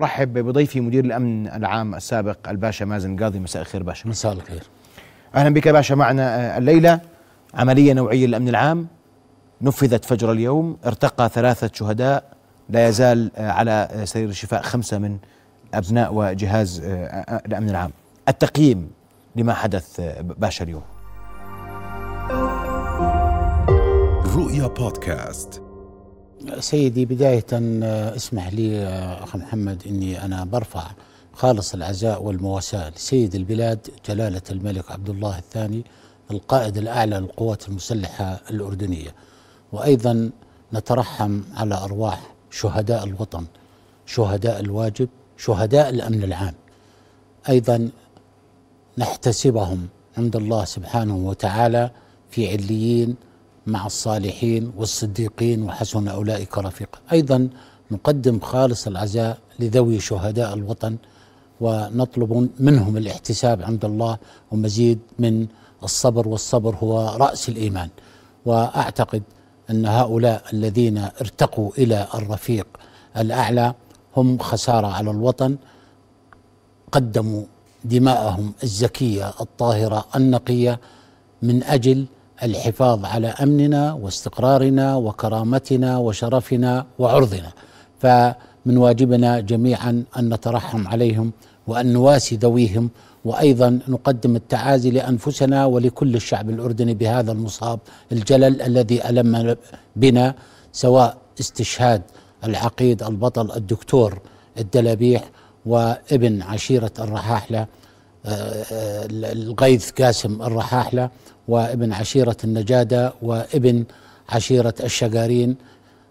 رحب بضيفي مدير الأمن العام السابق الباشا مازن قاضي. مساء الخير باشا. مساء الخير. أهلا بك باشا معنا الليلة. عملية نوعية للأمن العام. نفذت فجر اليوم. ارتقى ثلاثة شهداء. لا يزال على سرير الشفاء خمسة من أبناء وجهاز الأمن العام. التقييم لما حدث باشا اليوم. رؤيا بودكاست. سيدي بداية اسمح لي أخ محمد أني أنا برفع خالص العزاء والمواساة لسيد البلاد جلالة الملك عبد الله الثاني القائد الأعلى للقوات المسلحة الأردنية. وأيضا نترحم على أرواح شهداء الوطن شهداء الواجب شهداء الأمن العام. أيضا نحتسبهم عند الله سبحانه وتعالى في عليين مع الصالحين والصديقين وحسن أولئك رفيقا. أيضا نقدم خالص العزاء لذوي شهداء الوطن ونطلب منهم الاحتساب عند الله ومزيد من الصبر والصبر هو رأس الإيمان. وأعتقد أن هؤلاء الذين ارتقوا إلى الرفيق الأعلى هم خسارة على الوطن. قدموا دماءهم الزكية الطاهرة النقية من أجل الحفاظ على أمننا واستقرارنا وكرامتنا وشرفنا وعرضنا. فمن واجبنا جميعا أن نترحم عليهم وأن نواسي ذويهم وأيضا نقدم التعازي لأنفسنا ولكل الشعب الأردني بهذا المصاب الجلل الذي ألم بنا سواء استشهاد العقيد البطل الدكتور الدلابيح وابن عشيرة الرحاحلة الغيث قاسم الرحاحلة وابن عشيرة النجادة وابن عشيرة الشقارين.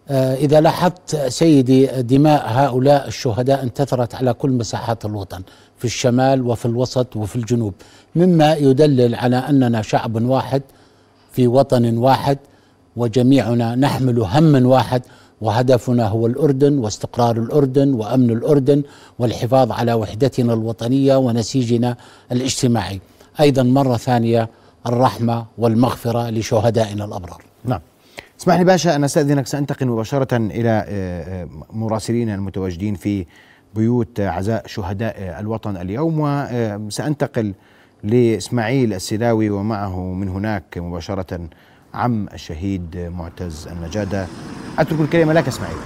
إذا لاحظت سيدي دماء هؤلاء الشهداء انتثرت على كل مساحات الوطن في الشمال وفي الوسط وفي الجنوب مما يدلل على أننا شعب واحد في وطن واحد وجميعنا نحمل هم واحد وهدفنا هو الأردن واستقرار الأردن وأمن الأردن والحفاظ على وحدتنا الوطنية ونسيجنا الاجتماعي. أيضا مرة ثانية الرحمة والمغفرة لشهدائنا الأبرار. نعم. اسمح لي باشا أنا أستأذنك سأنتقل مباشرة إلى مراسلينا المتواجدين في بيوت عزاء شهداء الوطن اليوم وسأنتقل لإسماعيل السلاوي ومعه من هناك مباشرة عم الشهيد معتز النجادة. أترك الكلمة لك إسماعيل.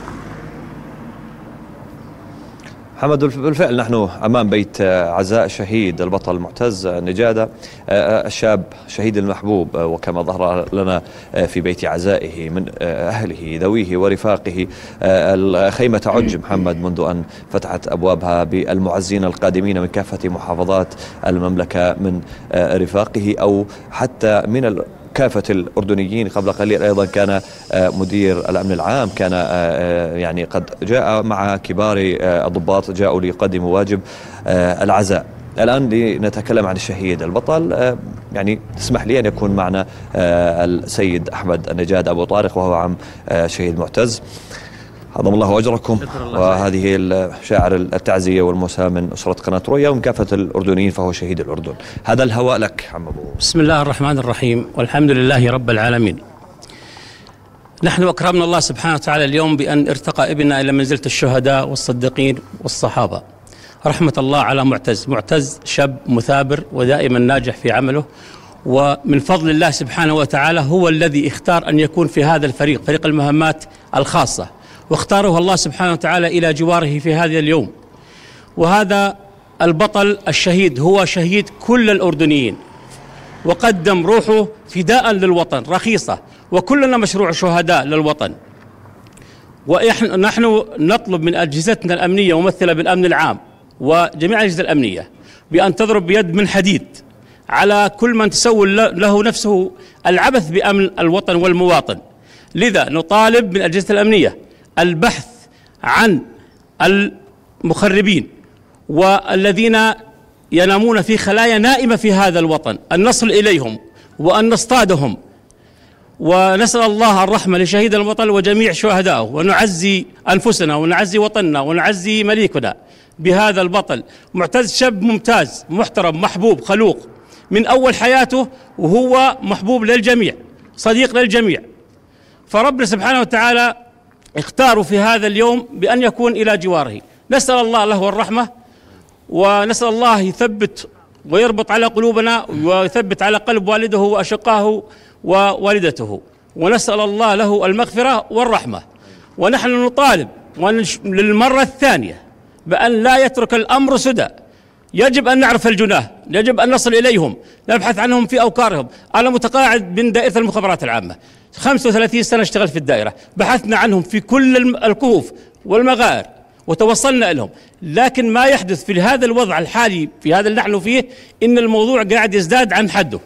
محمد بالفعل نحن أمام بيت عزاء شهيد البطل معتز نجاده الشاب شهيد المحبوب وكما ظهر لنا في بيت عزائه من أهله ذويه ورفاقه. الخيمة تعج محمد منذ أن فتحت أبوابها بالمعزين القادمين من كافة محافظات المملكة من رفاقه أو حتى من كافة الأردنيين قبل قليل أيضا كان مدير الأمن العام كان يعني قد جاء مع كبار الضباط جاءوا ليقدموا واجب العزاء. الآن لنتكلم عن الشهيد البطل. يعني تسمح لي أن يكون معنا السيد أحمد النجاد أبو طارق وهو عم شهيد معتز. عظم الله أجركم وهذه شاعر التعزية والموساه من أسرة قناة رؤيا ومن كافة الأردنيين فهو شهيد الأردن. هذا الهواء لك عم أبو بسم الله الرحمن الرحيم والحمد لله رب العالمين. نحن أكرمنا الله سبحانه وتعالى اليوم بأن ارتقى ابننا إلى منزلة الشهداء والصديقين والصحابة. رحمة الله على معتز، معتز شاب مثابر ودائما ناجح في عمله ومن فضل الله سبحانه وتعالى هو الذي اختار أن يكون في هذا الفريق، فريق المهمات الخاصة. واختاره الله سبحانه وتعالى إلى جواره في هذا اليوم. وهذا البطل الشهيد هو شهيد كل الأردنيين. وقدم روحه فداء للوطن رخيصة. وكلنا مشروع شهداء للوطن. ونحن نطلب من أجهزتنا الأمنية ممثلة بالأمن العام وجميع الاجهزه الأمنية بأن تضرب بيد من حديد على كل من تسول له نفسه العبث بأمن الوطن والمواطن. لذا نطالب من الاجهزه الأمنية البحث عن المخربين والذين ينامون في خلايا نائمة في هذا الوطن أن نصل إليهم وأن نصطادهم. ونسأل الله الرحمة لشهيد الوطن وجميع شهدائه ونعزي أنفسنا ونعزي وطننا ونعزي مليكنا بهذا البطل. معتز شاب ممتاز محترم محبوب خلوق. من أول حياته وهو محبوب للجميع صديق للجميع. فربنا سبحانه وتعالى اختاروا في هذا اليوم بأن يكون إلى جواره. نسأل الله له الرحمة ونسأل الله يثبت ويربط على قلوبنا ويثبت على قلب والده وأشقاه ووالدته. ونسأل الله له المغفرة والرحمة. ونحن نطالب للمرة الثانية بأن لا يترك الأمر سدى. يجب أن نعرف الجناه يجب أن نصل إليهم نبحث عنهم في أوكارهم. أنا متقاعد من دائرة المخابرات العامة. 35 سنة اشتغلت في الدائرة. بحثنا عنهم في كل الكهوف والمغائر وتوصلنا لهم لكن ما يحدث في هذا الوضع الحالي في هذا اللي نحن فيه إن الموضوع قاعد يزداد عن حده.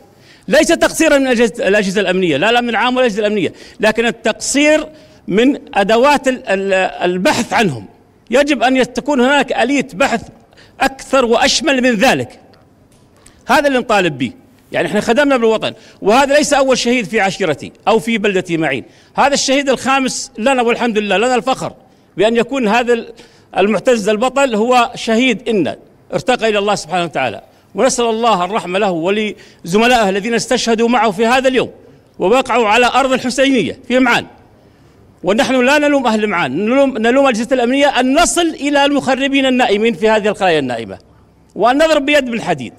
ليس تقصيرا من الأجهزة الأمنية. لا الأمن العام ولا الأجهزة الأمنية. لكن التقصير من أدوات البحث عنهم. يجب أن تكون هناك آلية بحث أكثر وأشمل من ذلك. هذا اللي نطالب به. يعني إحنا خدمنا بالوطن. وهذا ليس أول شهيد في عشيرتي أو في بلدتي معين. هذا الشهيد الخامس لنا والحمد لله لنا الفخر بأن يكون هذا المعتز البطل هو شهيد إن. ارتقى إلى الله سبحانه وتعالى. ونسأل الله الرحمة له ولزملائه الذين استشهدوا معه في هذا اليوم. ووقعوا على أرض الحسينية في معان. ونحن لا نلوم أهل معان. نلوم, نلوم الأجهزة الأمنية أن نصل إلى المخربين النائمين في هذه القراية النائمة. وأن نضرب بيد بالحديد.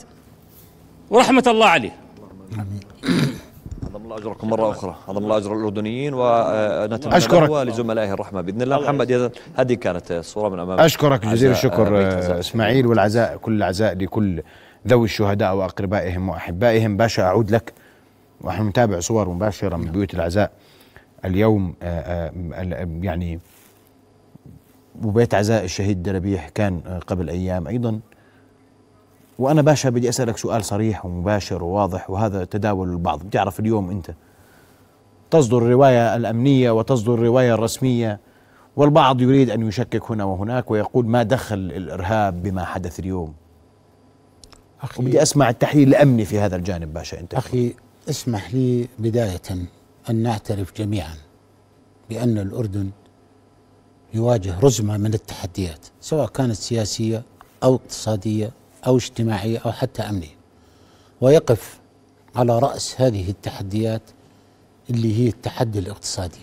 ورحمة الله عليه. عظم الله أجركم مرة أخرى. عظم الله أجر الأردنيين ونتمنى أشكرك. ولزملائه الرحمة. بإذن الله محمد هذه كانت الصورة من أمام أشكرك جزيل الشكر إسماعيل والعزاء كل العزاء لكل ذوي الشهداء وأقربائهم وأحبائهم. باشا أعود لك. ونحن نتابع صور مباشرة من بيوت العزاء. اليوم آه، آه، يعني وبيت عزاء الشهيد دربيح كان آه، قبل أيام أيضا. وأنا باشا بدي أسألك سؤال صريح ومباشر وواضح وهذا تداول البعض. بتعرف اليوم أنت تصدر الرواية الأمنية وتصدر الرواية الرسمية والبعض يريد أن يشكك هنا وهناك ويقول ما دخل الإرهاب بما حدث اليوم. أخي وبدي أسمع التحليل الأمني في هذا الجانب باشا أنت. أخي اسمح لي بداية. أن نعترف جميعا بأن الأردن يواجه رزمة من التحديات سواء كانت سياسية أو اقتصادية أو اجتماعية أو حتى أمنية. ويقف على رأس هذه التحديات اللي هي التحدي الاقتصادي.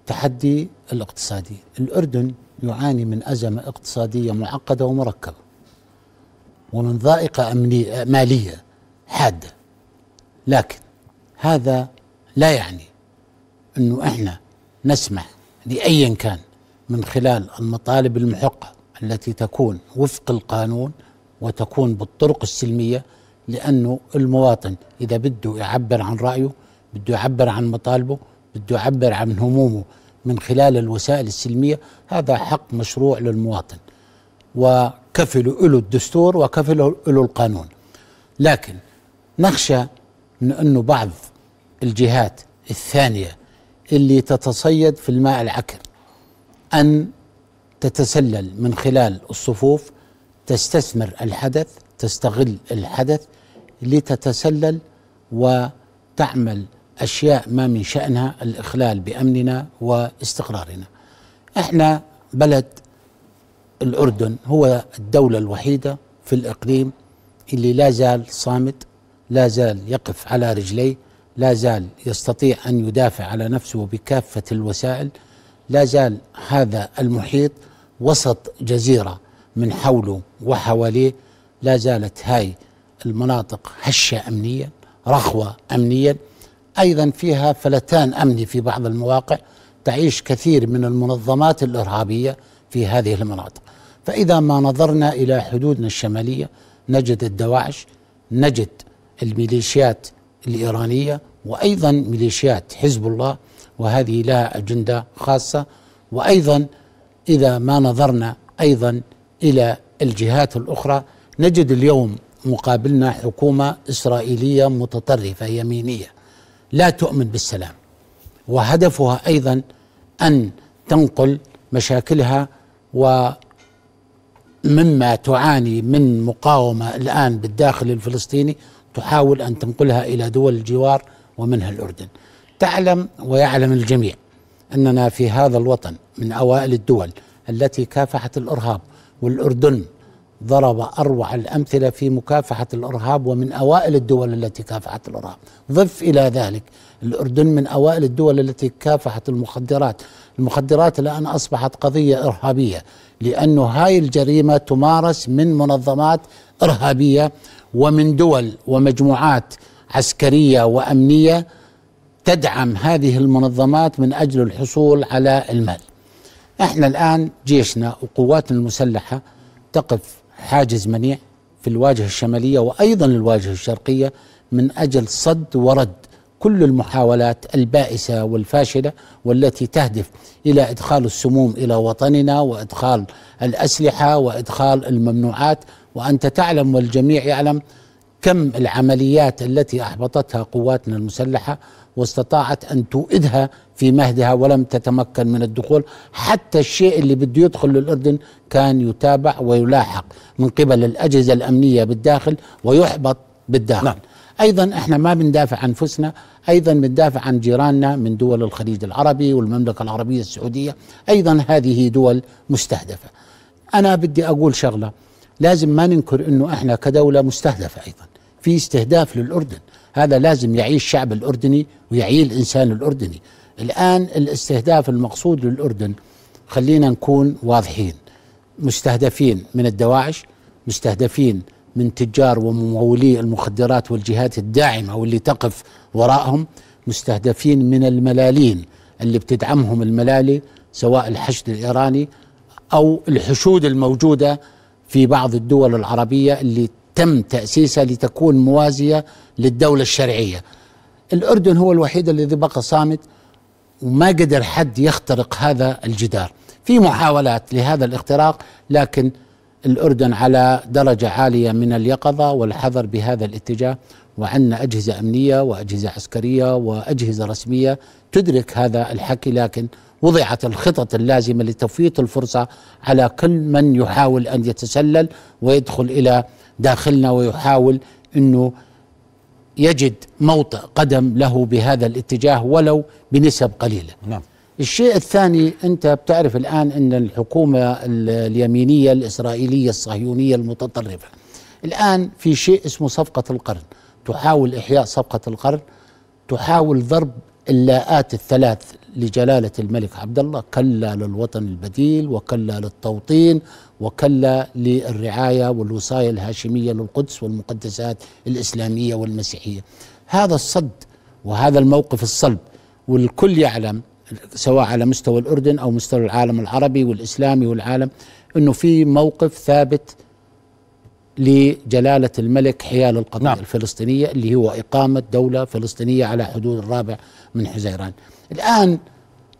التحدي الاقتصادي. الأردن يعاني من أزمة اقتصادية معقدة ومركبة ومن ضائقة أمنية مالية حادة. لكن هذا لا يعني أنه إحنا نسمح لايا كان من خلال المطالب المحقة التي تكون وفق القانون وتكون بالطرق السلمية لأنه المواطن إذا بده يعبر عن رأيه بده يعبر عن مطالبه بده يعبر عن همومه من خلال الوسائل السلمية هذا حق مشروع للمواطن. وكفل له الدستور وكفل له القانون. لكن نخشى من أنه بعض الجهات الثانية اللي تتصيد في الماء العكر أن تتسلل من خلال الصفوف تستثمر الحدث تستغل الحدث لتتسلل وتعمل أشياء ما من شأنها الإخلال بأمننا واستقرارنا. إحنا بلد الأردن هو الدولة الوحيدة في الإقليم اللي لا زال صامت لا زال يقف على رجليه لا زال يستطيع أن يدافع على نفسه بكافة الوسائل. لا زال هذا المحيط وسط جزيرة من حوله وحواليه. لا زالت هاي المناطق هشة امنيا رخوة امنيا. أيضا فيها فلتان امني في بعض المواقع تعيش كثير من المنظمات الإرهابية في هذه المناطق. فإذا ما نظرنا إلى حدودنا الشمالية نجد الدواعش نجد الميليشيات الإيرانية وأيضا ميليشيات حزب الله وهذه لها أجندة خاصة. وأيضا إذا ما نظرنا أيضا إلى الجهات الأخرى نجد اليوم مقابلنا حكومة إسرائيلية متطرفة يمينية لا تؤمن بالسلام. وهدفها أيضا أن تنقل مشاكلها ومما تعاني من مقاومة الآن بالداخل الفلسطيني تحاول أن تنقلها إلى دول الجوار ومنها الأردن. تعلم ويعلم الجميع أننا في هذا الوطن من أوائل الدول التي كافحت الإرهاب والأردن ضرب أروع الأمثلة في مكافحة الإرهاب ومن أوائل الدول التي كافحت الإرهاب، ضف إلى ذلك الأردن من أوائل الدول التي كافحت المخدرات، المخدرات الآن أصبحت قضية إرهابية لأنه هاي الجريمة تمارس من منظمات إرهابية ومن دول ومجموعات عسكرية وأمنية تدعم هذه المنظمات من أجل الحصول على المال. إحنا الآن جيشنا وقواتنا المسلحة تقف حاجز منيع في الواجهة الشمالية وأيضا الواجهة الشرقية من أجل صد ورد كل المحاولات البائسة والفاشلة والتي تهدف إلى إدخال السموم إلى وطننا وإدخال الأسلحة وإدخال الممنوعات وأنت تعلم والجميع يعلم كم العمليات التي أحبطتها قواتنا المسلحة واستطاعت أن توئدها في مهدها ولم تتمكن من الدخول. حتى الشيء اللي بده يدخل للأردن كان يتابع ويلاحق من قبل الأجهزة الأمنية بالداخل ويحبط بالداخل. نعم. أيضا إحنا ما بندافع عن انفسنا أيضا بندافع عن جيراننا من دول الخليج العربي والمملكة العربية السعودية. أيضا هذه دول مستهدفة. أنا بدي أقول شغلة. لازم ما ننكر إنه إحنا كدولة مستهدفة أيضا. في استهداف للأردن. هذا لازم يعي الشعب الأردني ويعي الانسان الأردني. الآن الاستهداف المقصود للأردن خلينا نكون واضحين مستهدفين من الدواعش مستهدفين من تجار وممولي المخدرات والجهات الداعمة واللي تقف وراءهم مستهدفين من الملالين اللي بتدعمهم الملالي سواء الحشد الإيراني أو الحشود الموجودة في بعض الدول العربية اللي تم تأسيسها لتكون موازية للدولة الشرعية. الأردن هو الوحيد الذي بقى صامت وما قدر حد يخترق هذا الجدار. في محاولات لهذا الاختراق لكن الأردن على درجة عالية من اليقظة والحذر بهذا الاتجاه وعندنا أجهزة أمنية وأجهزة عسكرية وأجهزة رسمية تدرك هذا الحكي لكن وضعت الخطط اللازمة لتفويت الفرصة على كل من يحاول أن يتسلل ويدخل إلى داخلنا ويحاول أنه يجد موطئ قدم له بهذا الاتجاه ولو بنسب قليلة. نعم. الشيء الثاني أنت بتعرف الآن أن الحكومة اليمينية الإسرائيلية الصهيونية المتطرفة الآن في شيء اسمه صفقة القرن. تحاول إحياء صفقة القرن تحاول ضرب اللاءات الثلاث لجلالة الملك عبد الله كلا للوطن البديل وكلا للتوطين وكلا للرعاية والوصاية الهاشمية للقدس والمقدسات الإسلامية والمسيحية. هذا الصد وهذا الموقف الصلب والكل يعلم سواء على مستوى الأردن أو مستوى العالم العربي والإسلامي والعالم إنه في موقف ثابت لجلالة الملك حيال القضية نعم. الفلسطينية اللي هو إقامة دولة فلسطينية على حدود الرابع من حزيران. الآن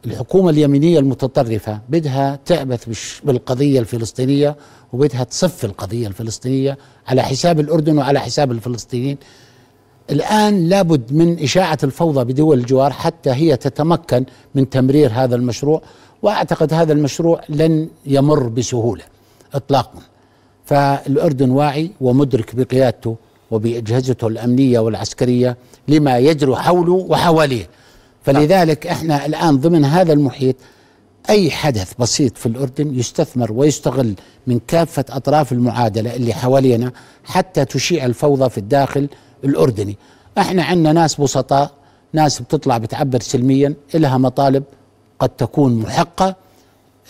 الحكومة اليمينية المتطرفة بدها تعبث بالقضية الفلسطينية وبدها تصف القضية الفلسطينية على حساب الأردن وعلى حساب الفلسطينيين الآن لابد من إشاعة الفوضى بدول الجوار حتى هي تتمكن من تمرير هذا المشروع وأعتقد هذا المشروع لن يمر بسهولة إطلاقا فالأردن واعي ومدرك بقيادته وبأجهزته الأمنية والعسكرية لما يجري حوله وحواليه. فلذلك إحنا الآن ضمن هذا المحيط أي حدث بسيط في الأردن يستثمر ويستغل من كافة أطراف المعادلة اللي حوالينا حتى تشيع الفوضى في الداخل الأردني. إحنا عندنا ناس بسطاء ناس بتطلع بتعبر سلميا إلها مطالب قد تكون محقة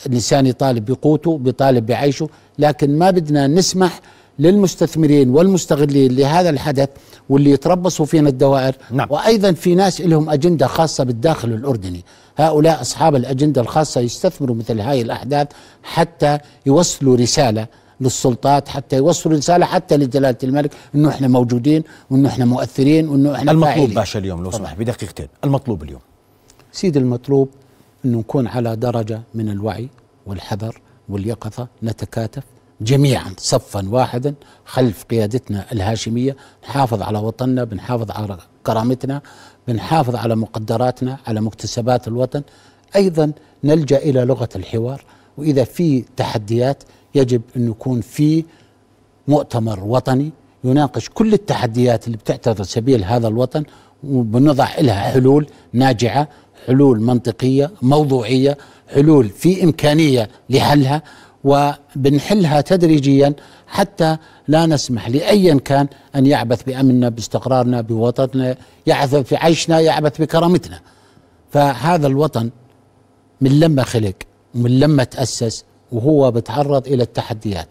الإنسان يطالب بقوته بيطالب بعيشه لكن ما بدنا نسمح للمستثمرين والمستغلين لهذا الحدث واللي يتربصوا فينا الدوائر. نعم. وأيضا في ناس لهم أجندة خاصة بالداخل الأردني. هؤلاء أصحاب الأجندة الخاصة يستثمروا مثل هاي الأحداث حتى يوصلوا رسالة للسلطات حتى يوصلوا رسالة حتى لجلالة الملك إنه إحنا موجودين وإنه إحنا مؤثرين وإنه إحنا المطلوب فاعلين. باشا اليوم لو سمح بدقيقتين. المطلوب اليوم. سيدي المطلوب. انه نكون على درجة من الوعي والحذر واليقظة نتكاتف جميعا صفا واحدا خلف قيادتنا الهاشمية. نحافظ على وطننا بنحافظ على كرامتنا بنحافظ على مقدراتنا على مكتسبات الوطن. أيضا نلجأ إلى لغة الحوار وإذا في تحديات يجب أن يكون في مؤتمر وطني يناقش كل التحديات اللي بتعترض سبيل هذا الوطن وبنضع لها حلول ناجعة. حلول منطقية موضوعية حلول في إمكانية لحلها وبنحلها تدريجيا حتى لا نسمح لأيا كان أن يعبث بأمننا باستقرارنا بوطننا يعبث بعيشنا يعبث بكرامتنا. فهذا الوطن من لما خلق ومن لما تأسس وهو بتعرض إلى التحديات.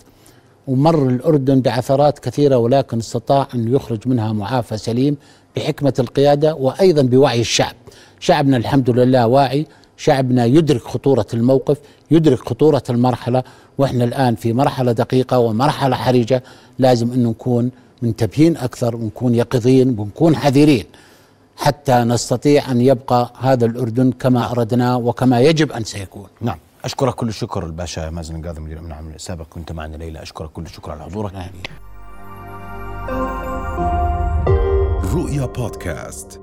ومر الأردن بعثرات كثيرة ولكن استطاع أن يخرج منها معافى سليم بحكمة القيادة وأيضا بوعي الشعب. شعبنا الحمد لله واعي. شعبنا يدرك خطورة الموقف يدرك خطورة المرحلة وإحنا الآن في مرحلة دقيقة ومرحلة حرجة. لازم أن نكون منتبهين أكثر ونكون يقظين ونكون حذرين. حتى نستطيع أن يبقى هذا الأردن كما أردناه وكما يجب أن سيكون. نعم. أشكرك كل الشكر الباشا مازن القاضي مدير الامن العام السابق كنت معنا ليلى. أشكرك كل الشكر على حضورك. رؤيا بودكاست.